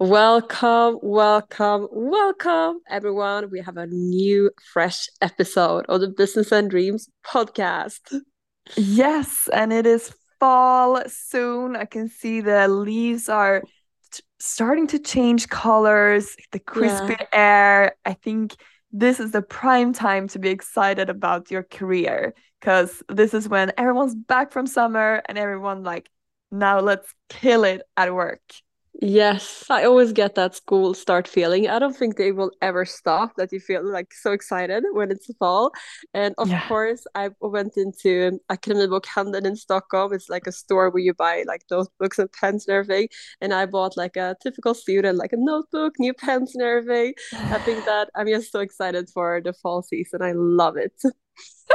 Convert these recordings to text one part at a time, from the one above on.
Welcome, welcome, welcome, everyone. We have a new, fresh episode of the Business and Dreams podcast. Yes, and it is fall soon. I can see the leaves are starting to change colors, the crispy yeah. air. I think this is the prime time to be excited about your career because this is when everyone's back from summer and everyone like now let's kill it at work. Yes, I always get that school start feeling. I don't think they will ever stop that you feel like so excited when it's fall. And of yeah. course, I went into Akademibokhandeln in Stockholm. It's like a store where you buy like notebooks and pens and everything. And I bought like a typical student, like a notebook, new pens and everything. I think that I'm just so excited for the fall season. I love it.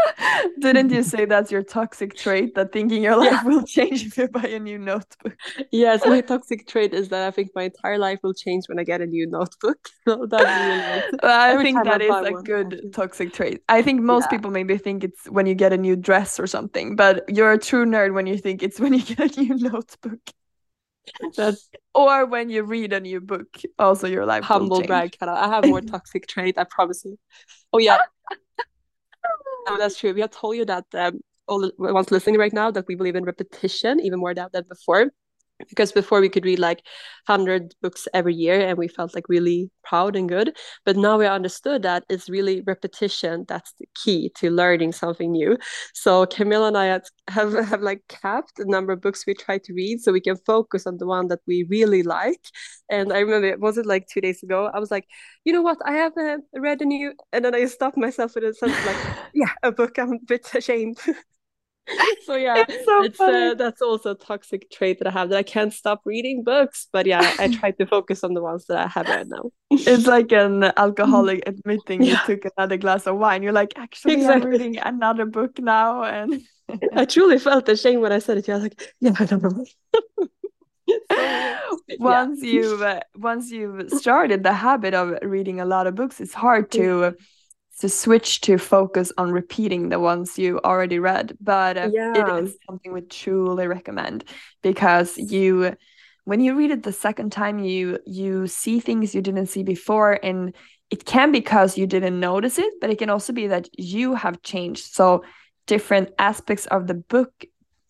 Didn't you say that's your toxic trait that thinking your life yeah. will change if you buy a new notebook? Yes, my toxic trait is that I think my entire life will change when I get a new notebook. So that's really I think that I is a one. good toxic trait. I think most yeah. people maybe think it's when you get a new dress or something, but you're a true nerd when you think it's when you get a new notebook. That's or when you read a new book. Also, your life humble brag. I have more toxic trait. I promise you. Oh yeah, no, that's true. We have told you that um, all the ones listening right now that we believe in repetition even more now than before because before we could read like 100 books every year and we felt like really proud and good. But now we understood that it's really repetition that's the key to learning something new. So camilla and i have, have like capped the number of books we try to read so we can focus on the one that we really like. And i remember it was it like two days ago? I was like you know what? I have uh, read a new and then i stopped myself with a sense like yeah a book. I'm a bit ashamed so yeah it's, so it's uh, that's also a toxic trait that i have that i can't stop reading books but yeah i try to focus on the ones that i have right now it's like an alcoholic admitting yeah. you took another glass of wine you're like actually exactly. i'm reading another book now and i truly felt ashamed when i said it i was like yeah i don't know once yeah. you've uh, once you've started the habit of reading a lot of books it's hard to to switch to focus on repeating the ones you already read but uh, yeah. it is something we truly recommend because you when you read it the second time you you see things you didn't see before and it can be because you didn't notice it but it can also be that you have changed so different aspects of the book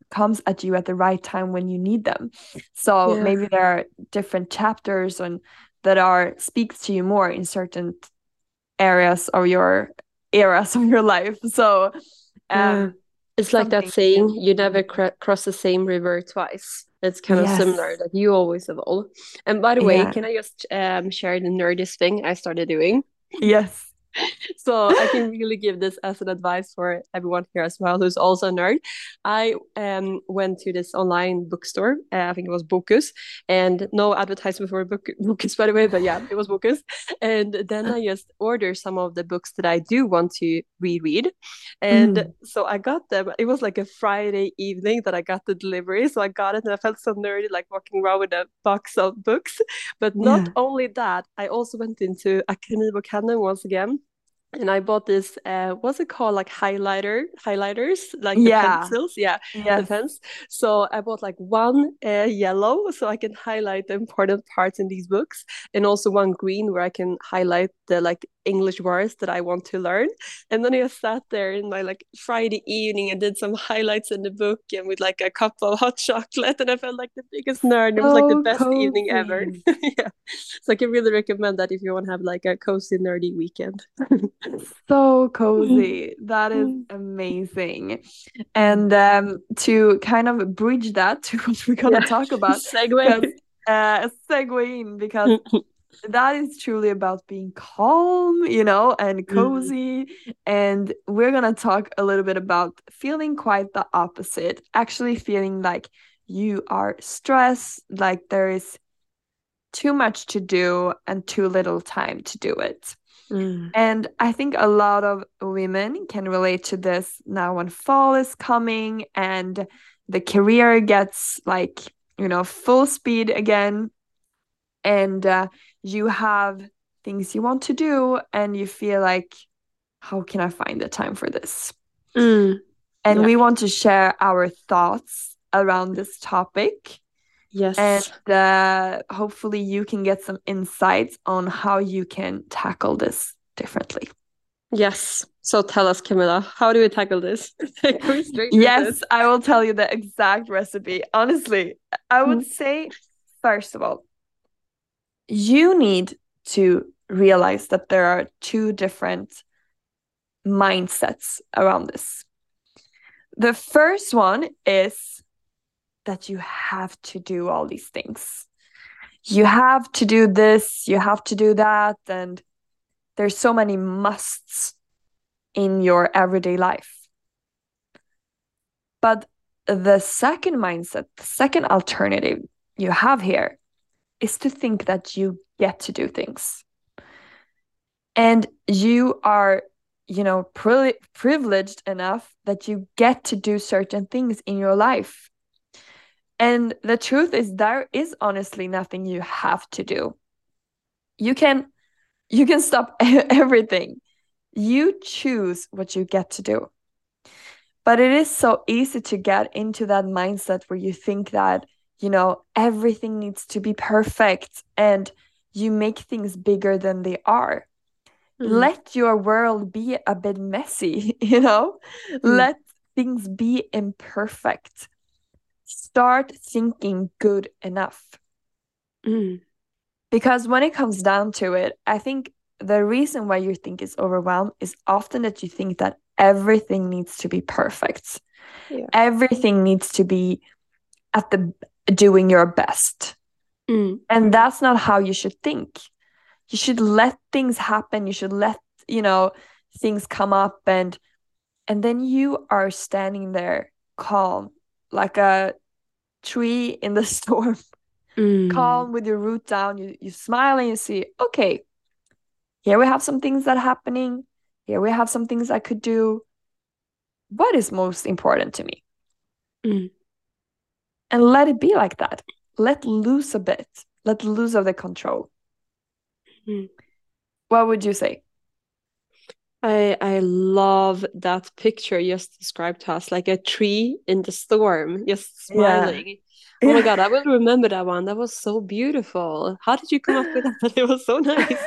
comes at you at the right time when you need them so yeah. maybe there are different chapters and that are speaks to you more in certain areas of your eras of your life. So um, it's like that saying you never cr cross the same river twice. It's kind of yes. similar that you always evolve. And by the way yeah. can i just um, share the nerdiest thing i started doing? Yes so I can really give this as an advice for everyone here as well who's also a nerd. I um, went to this online bookstore. Uh, I think it was Bokus, and no advertisement for book Bokus by the way, but yeah, it was Bokus. And then I just ordered some of the books that I do want to reread, and mm. so I got them. It was like a Friday evening that I got the delivery, so I got it, and I felt so nerdy, like walking around with a box of books. But not yeah. only that, I also went into Akademibokhandeln once again and I bought this uh what's it called like highlighter highlighters like yeah. pencils yeah yes. the pens so I bought like one uh, yellow so I can highlight the important parts in these books and also one green where I can highlight the like English words that I want to learn. And then I sat there in my like Friday evening and did some highlights in the book and with like a cup of hot chocolate. And I felt like the biggest nerd. It was like the best cozy. evening ever. yeah. So I can really recommend that if you want to have like a cozy, nerdy weekend. so cozy. That is amazing. And um, to kind of bridge that to what we're going to yeah. talk about, segue. Uh, segue in because that is truly about being calm, you know, and mm-hmm. cozy. Mm. And we're going to talk a little bit about feeling quite the opposite, actually feeling like you are stressed, like there is too much to do and too little time to do it. Mm. And I think a lot of women can relate to this now when fall is coming and the career gets like, you know, full speed again. And uh, you have things you want to do and you feel like how can i find the time for this mm. and yeah. we want to share our thoughts around this topic Yes. And uh, hopefully you can get some insights on how you can tackle this differently. Yes. So tell us, Camilla, how do we tackle this? yes, I will tell you the exact recipe. Honestly, I would mm. say, first of all, you need to realize that there are two different mindsets around this. The first one is that you have to do all these things. You have to do this, you have to do that, and there's so many musts in your everyday life. But the second mindset, the second alternative you have here is to think that you get to do things. And you are, you know, pri- privileged enough that you get to do certain things in your life. And the truth is there is honestly nothing you have to do. You can you can stop everything. You choose what you get to do. But it is so easy to get into that mindset where you think that, you know, everything needs to be perfect and you make things bigger than they are. Mm. Let your world be a bit messy, you know? Mm. Let things be imperfect. Start thinking good enough. Mm. Because when it comes down to it, I think the reason why you think is overwhelmed is often that you think that everything needs to be perfect. Yeah. Everything needs to be at the doing your best. Mm. And that's not how you should think. You should let things happen. You should let, you know, things come up and and then you are standing there calm like a tree in the storm mm. calm with your root down you, you smile and you see okay here we have some things that are happening here we have some things i could do what is most important to me mm. And let it be like that. Let loose a bit. Let loose of the control. Mm. what would you say? I I love that picture you just described to us, like a tree in the storm, just smiling. Oh my god, I will remember that one. That was so beautiful. How did you come up with that? It was so nice.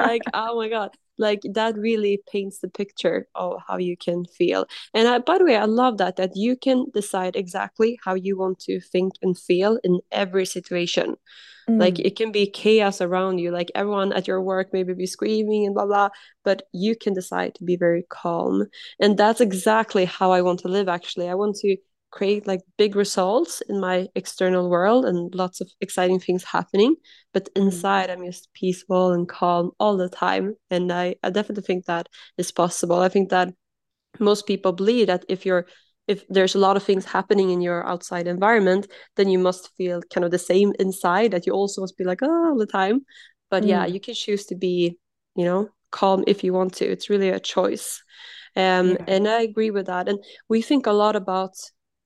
like, oh my god. Like that really paints the picture of how you can feel. And I, by the way, I love that that you can decide exactly how you want to think and feel in every situation. Mm. Like it can be chaos around you, like everyone at your work maybe be screaming and blah blah, but you can decide to be very calm. And that's exactly how I want to live actually. I want to create like big results in my external world and lots of exciting things happening but mm. inside i'm just peaceful and calm all the time and i, I definitely think that is possible i think that most people believe that if you're if there's a lot of things happening in your outside environment then you must feel kind of the same inside that you also must be like oh all the time but mm. yeah you can choose to be you know calm if you want to it's really a choice um, yeah. and i agree with that and we think a lot about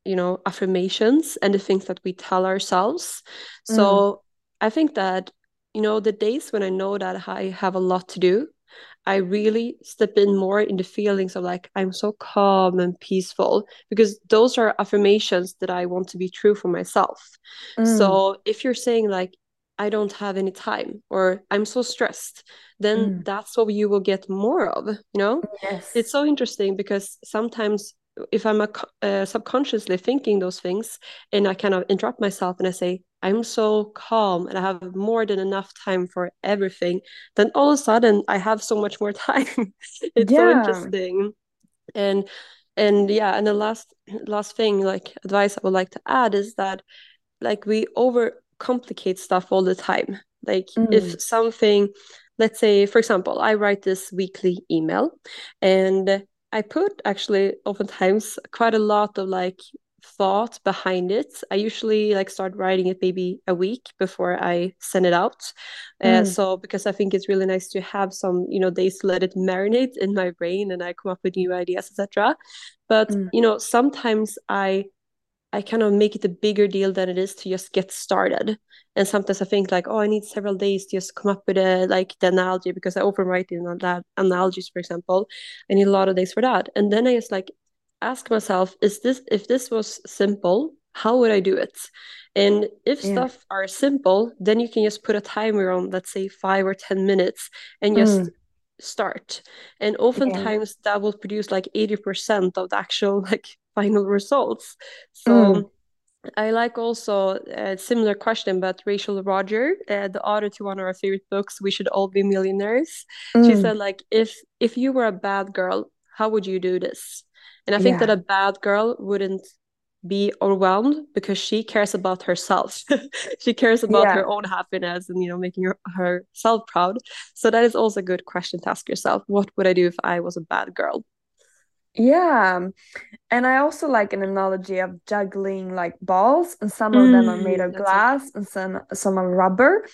you know affirmations and the things that we tell ourselves so mm. i think that you know the days when i know that i have a lot to do i really step in more in the feelings of like i'm so calm and peaceful because those are affirmations that i want to be true for myself mm. so if you're saying like i don't have any time or i'm so stressed then mm. that's what you will get more of you know yes it's so interesting because sometimes if I'm a, uh, subconsciously thinking those things and I kind of interrupt myself and I say, I'm so calm and I have more than enough time for everything, then all of a sudden I have so much more time. it's yeah. so interesting. And and yeah, and the last last thing, like advice I would like to add is that like we overcomplicate stuff all the time. Like mm. if something, let's say, for example, I write this weekly email and I put actually oftentimes quite a lot of like thought behind it. I usually like start writing it maybe a week before I send it out. Mm. Uh, so because I think it's really nice to have some you know days to let it marinate in my brain and I come up with new ideas etc. But mm. you know sometimes I I kind of make it a bigger deal than it is to just get started. And sometimes I think like, oh, I need several days to just come up with a like the analogy because I often write in that analogies, for example. I need a lot of days for that. And then I just like ask myself, is this if this was simple, how would I do it? And if yeah. stuff are simple, then you can just put a timer on, let's say five or 10 minutes and just mm. start. And oftentimes yeah. that will produce like 80% of the actual like final results. So mm. I like also a similar question, but Rachel Rodgers, uh, the author to one of our favorite books, "We Should All Be Millionaires," mm. she said, like, if if you were a bad girl, how would you do this? And I think yeah. that a bad girl wouldn't be overwhelmed because she cares about herself she cares about yeah. her own happiness and you know making her, herself proud so that is also a good question to ask yourself what would i do if i was a bad girl yeah and i also like an analogy of juggling like balls and some of mm, them are made of glass and some some are rubber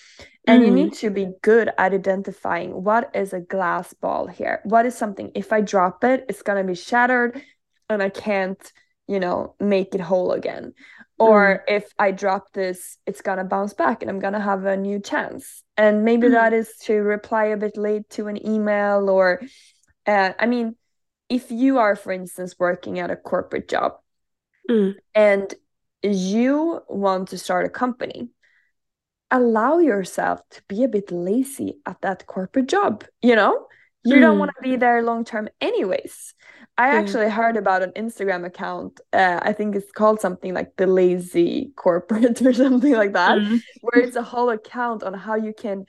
and mm. you need to be good at identifying what is a glass ball here what is something if i drop it it's going to be shattered and i can't you know make it whole again or mm. if i drop this it's gonna bounce back and i'm gonna have a new chance and maybe mm. that is to reply a bit late to an email or uh, i mean if you are for instance working at a corporate job mm. and you want to start a company allow yourself to be a bit lazy at that corporate job you know you don't mm. want to be there long term anyways I actually heard about an Instagram account. Uh, I think it's called something like the lazy corporate or something like that, mm. where it's a whole account on how you can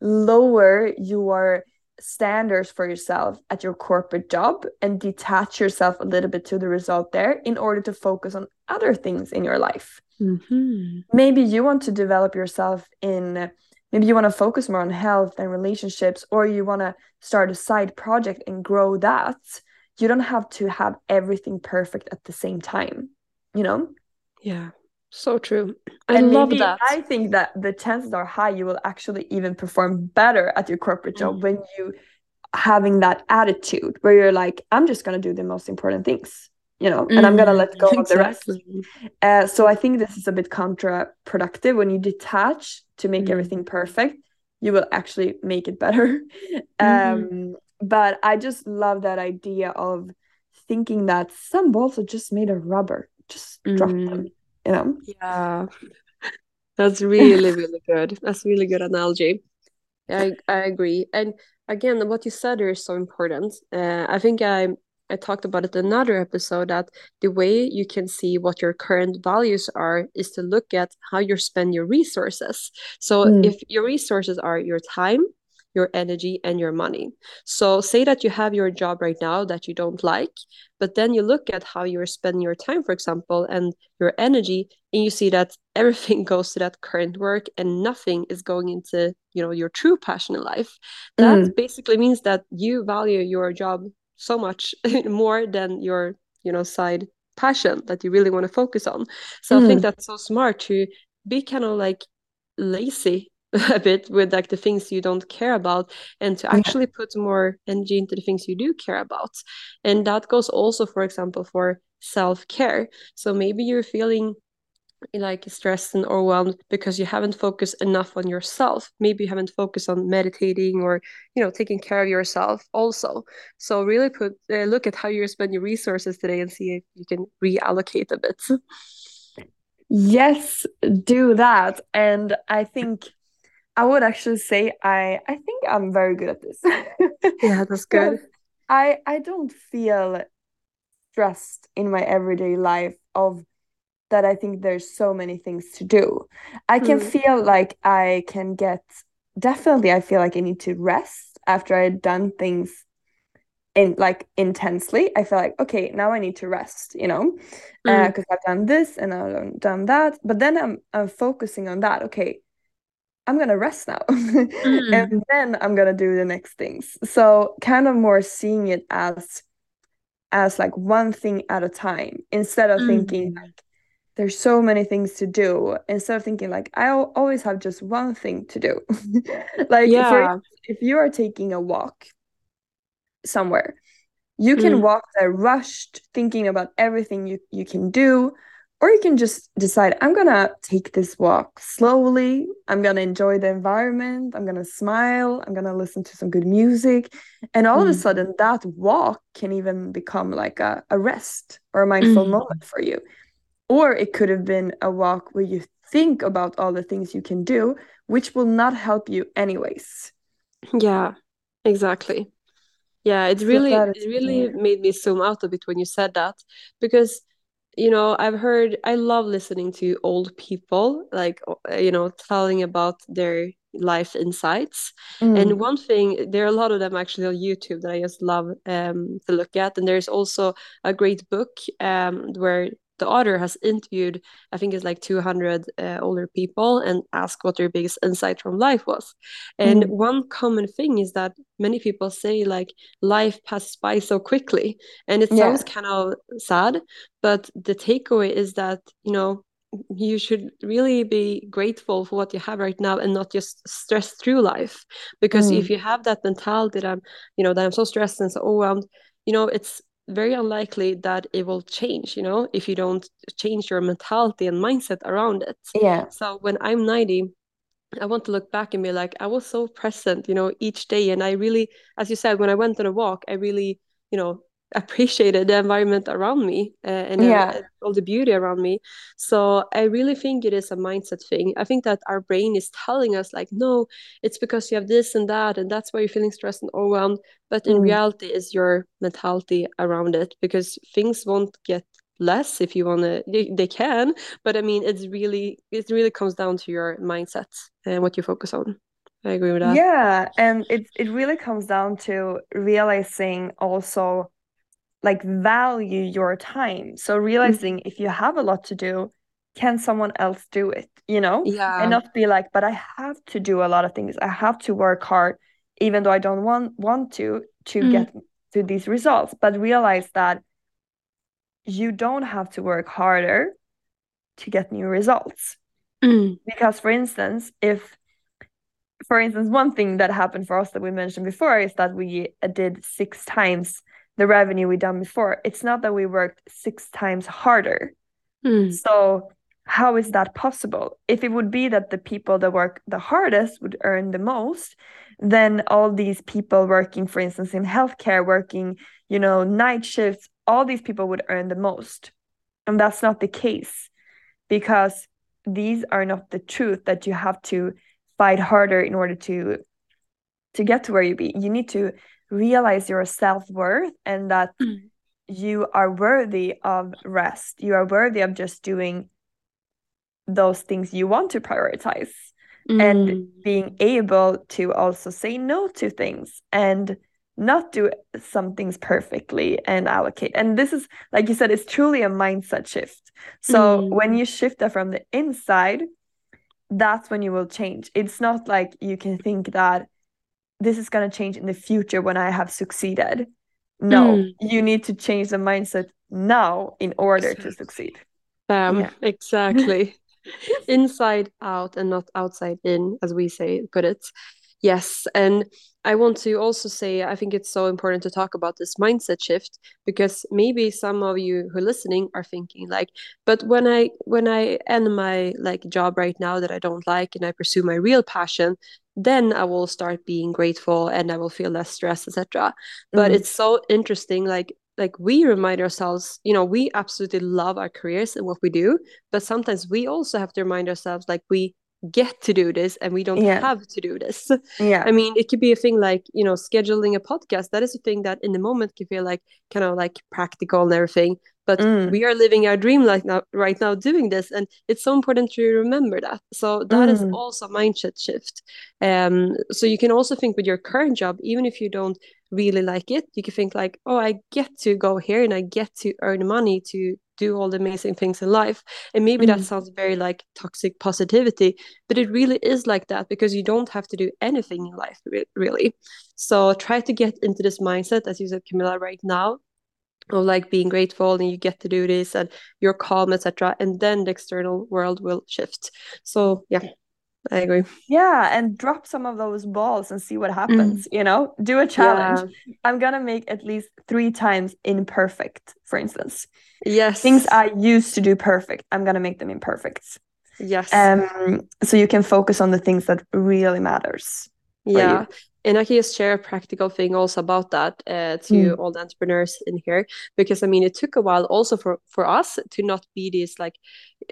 lower your standards for yourself at your corporate job and detach yourself a little bit to the result there in order to focus on other things in your life. Mm-hmm. Maybe you want to develop yourself in maybe you want to focus more on health and relationships or you want to start a side project and grow that you don't have to have everything perfect at the same time you know yeah so true i and love that i think that the chances are high you will actually even perform better at your corporate job mm. when you having that attitude where you're like i'm just going to do the most important things you know mm. and i'm going to let go exactly. of the rest uh, so i think this is a bit counterproductive when you detach to make mm. everything perfect you will actually make it better mm. um but I just love that idea of thinking that some balls are just made of rubber. Just mm. drop them, you know? Yeah. That's really, really good. That's really good analogy. I, I agree. And again, what you said is so important. Uh, I think I I talked about it in another episode that the way you can see what your current values are is to look at how you spend your resources. So mm. if your resources are your time, your energy and your money. So say that you have your job right now that you don't like, but then you look at how you're spending your time, for example, and your energy, and you see that everything goes to that current work and nothing is going into, you know, your true passion in life. That mm. basically means that you value your job so much more than your, you know, side passion that you really want to focus on. So mm. I think mm. that's so smart to be kind of like lazy a bit with like the things you don't care about and to actually yeah. put more energy into the things you do care about. And that goes also for example for self-care. So maybe you're feeling like stressed and overwhelmed because you haven't focused enough on yourself. Maybe you haven't focused on meditating or you know taking care of yourself also. So really put uh, look at how you spend your resources today and see if you can reallocate a bit. Yes do that. And i think I would actually say I I think I'm very good at this. yeah, that's good. I I don't feel stressed in my everyday life of that I think there's so many things to do. I can mm. feel like I can get definitely I feel like I need to rest after I've done things in like intensely. I feel like okay, now I need to rest, you know, because mm. uh, I've done this and I've done that. But then I'm I'm focusing on that. Okay, I'm gonna rest now mm. and then I'm gonna do the next things. So kind of more seeing it as as like one thing at a time instead of mm. thinking like there's so many things to do instead of thinking like I always have just one thing to do. like yeah. for, if you are taking a walk somewhere, you can mm. walk there rushed thinking about everything you, you can do or you can just decide i'm gonna take this walk slowly. I'm gonna enjoy the environment. I'm gonna smile. I'm gonna listen to some good music. And all mm. of a mm. sudden that walk can even become like a, a rest or a mindful mm. moment for you. Or it could have been a walk where you think about all the things you can do which will not help you anyways. Yeah exactly. Yeah it really it really made me zoom out a bit when you said that because you know i've heard i love listening to old people like you know telling about their life insights mm. and one thing there are a lot of them actually on youtube that i just love um, to look at and there's also a great book um, where the author has interviewed i think it's like 200 uh, older people and asked what their biggest insight from life was and mm. one common thing is that many people say like life passes by so quickly and it sounds yeah. kind of sad but the takeaway is that you know you should really be grateful for what you have right now and not just stress through life because mm. if you have that mentality that i'm you know that i'm so stressed and so overwhelmed you know it's very unlikely that it will change you know if you don't change your mentality and mindset around it. Yeah. So when i'm 90 i want to look back and be like i was so present you know each day. And i really as you said when i went on a walk i really you know appreciated the environment around me uh, and yeah. uh, all the beauty around me. So i really think it is a mindset thing. I think that our brain is telling us like no it's because you have this and that and that's why you're feeling stressed and overwhelmed. But in mm. reality is your mentality around it because things won't get less if you want to they, they can. But i mean it's really it really comes down to your mindset and what you focus on. I agree with that. Yeah and it, it really comes down to realizing also like value your time so realizing mm-hmm. if you have a lot to do can someone else do it you know yeah and not be like but i have to do a lot of things i have to work hard even though i don't want want to to mm. get to these results but realize that you don't have to work harder to get new results mm. because for instance if for instance one thing that happened for us that we mentioned before is that we did six times the revenue we done before. It's not that we worked six times harder. Mm. so how is that possible? If it would be that the people that work the hardest would earn the most then all these people working for instance in healthcare working you know night shifts all these people would earn the most. And that's not the case because these are not the truth that you have to fight harder in order to to get to where you be. You need to realize your self-worth and that mm. you are worthy of rest you are worthy of just doing those things you want to prioritize mm. and being able to also say no to things and not do some things perfectly and allocate and this is like you said it's truly a mindset shift so mm. when you shift that from the inside that's when you will change it's not like you can think that this is going to change in the future when I have succeeded. No, mm. you need to change the mindset now in order exactly. to succeed. Um, yeah. exactly. Inside out and not outside in, as we say, put it. Yes. And I want to also say, I think it's so important to talk about this mindset shift because maybe some of you who are listening are thinking like, but when I when I end my like job right now that I don't like and I pursue my real passion, then I will start being grateful and I will feel less stress, etc. But mm-hmm. it's so interesting, like like we remind ourselves, you know, we absolutely love our careers and what we do, but sometimes we also have to remind ourselves like we get to do this and we don't yeah. have to do this. Yeah. I mean, it could be a thing like, you know, scheduling a podcast. That is a thing that in the moment can feel like kind of like practical and everything but mm. we are living our dream like now right now doing this and it's so important to remember that so that mm. is also mindset shift um so you can also think with your current job even if you don't really like it you can think like oh i get to go here and i get to earn money to do all the amazing things in life. And maybe mm. that sounds very like toxic positivity but it really is like that because you don't have to do anything in life really. So try to get into this mindset as you said camilla right now of like being grateful and you get to do this and you're calm etc and then the external world will shift. So yeah i agree yeah and drop some of those balls and see what happens mm. you know do a challenge yeah. i'm gonna make at least three times imperfect for instance yes things i used to do perfect i'm gonna make them imperfect yes um so you can focus on the things that really matters Yeah. And I can just share a practical thing also about that uh, to mm. all the entrepreneurs in here, because I mean, it took a while also for for us to not be this like,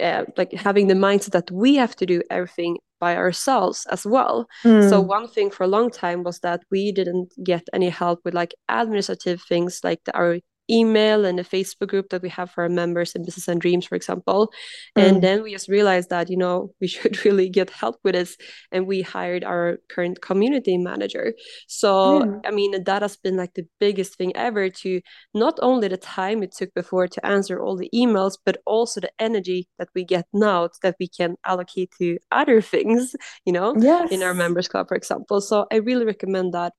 uh, like having the mindset that we have to do everything by ourselves as well. Mm. So one thing for a long time was that we didn't get any help with like administrative things like the, our email and a Facebook group that we have for our members in Business and Dreams, for example. Mm. And then we just realized that, you know, we should really get help with this. And we hired our current community manager. So, mm. I mean, that has been like the biggest thing ever to not only the time it took before to answer all the emails, but also the energy that we get now that we can allocate to other things, you know, yes. in our members club, for example. So I really recommend that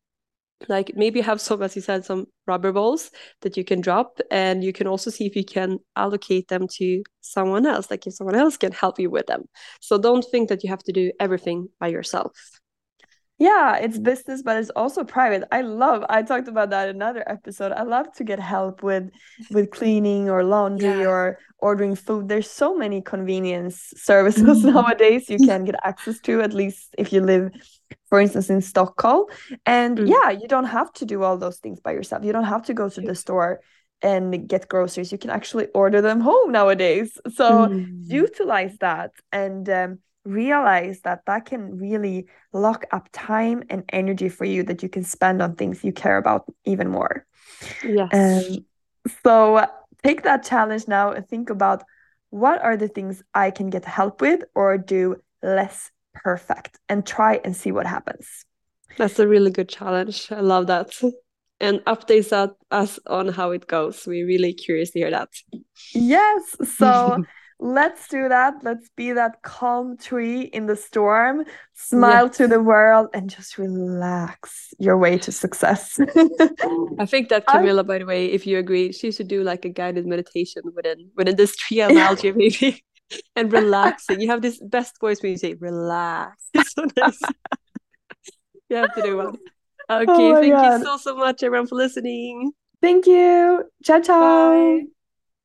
like maybe have some as you said some rubber balls that you can drop and you can also see if you can allocate them to someone else like if someone else can help you with them. So don't think that you have to do everything by yourself. Yeah it's business but it's also private. I love i talked about that in another episode. I love to get help with with cleaning or laundry yeah. or ordering food. There's so many convenience services mm-hmm. nowadays you can get access to at least if you live for instance in stockholm and mm. yeah you don't have to do all those things by yourself you don't have to go to the store and get groceries you can actually order them home nowadays so mm. utilize that and um, realize that that can really lock up time and energy for you that you can spend on things you care about even more. Yes. Um, so take that challenge now and think about what are the things I can get help with or do less perfect and try and see what happens. That's a really good challenge. I love that. And updates us on how it goes. We're really curious to hear that. Yes. So let's do that. Let's be that calm tree in the storm, smile yes. to the world, and just relax your way to success. I think that Camilla, I... by the way, if you agree, she should do like a guided meditation within within this tree analogy, maybe. And relaxing. You have this best voice when you say relax. so nice. you have to do one. Oh okay, oh thank God. you so so much everyone for listening. Thank you. Ciao ciao. Bye.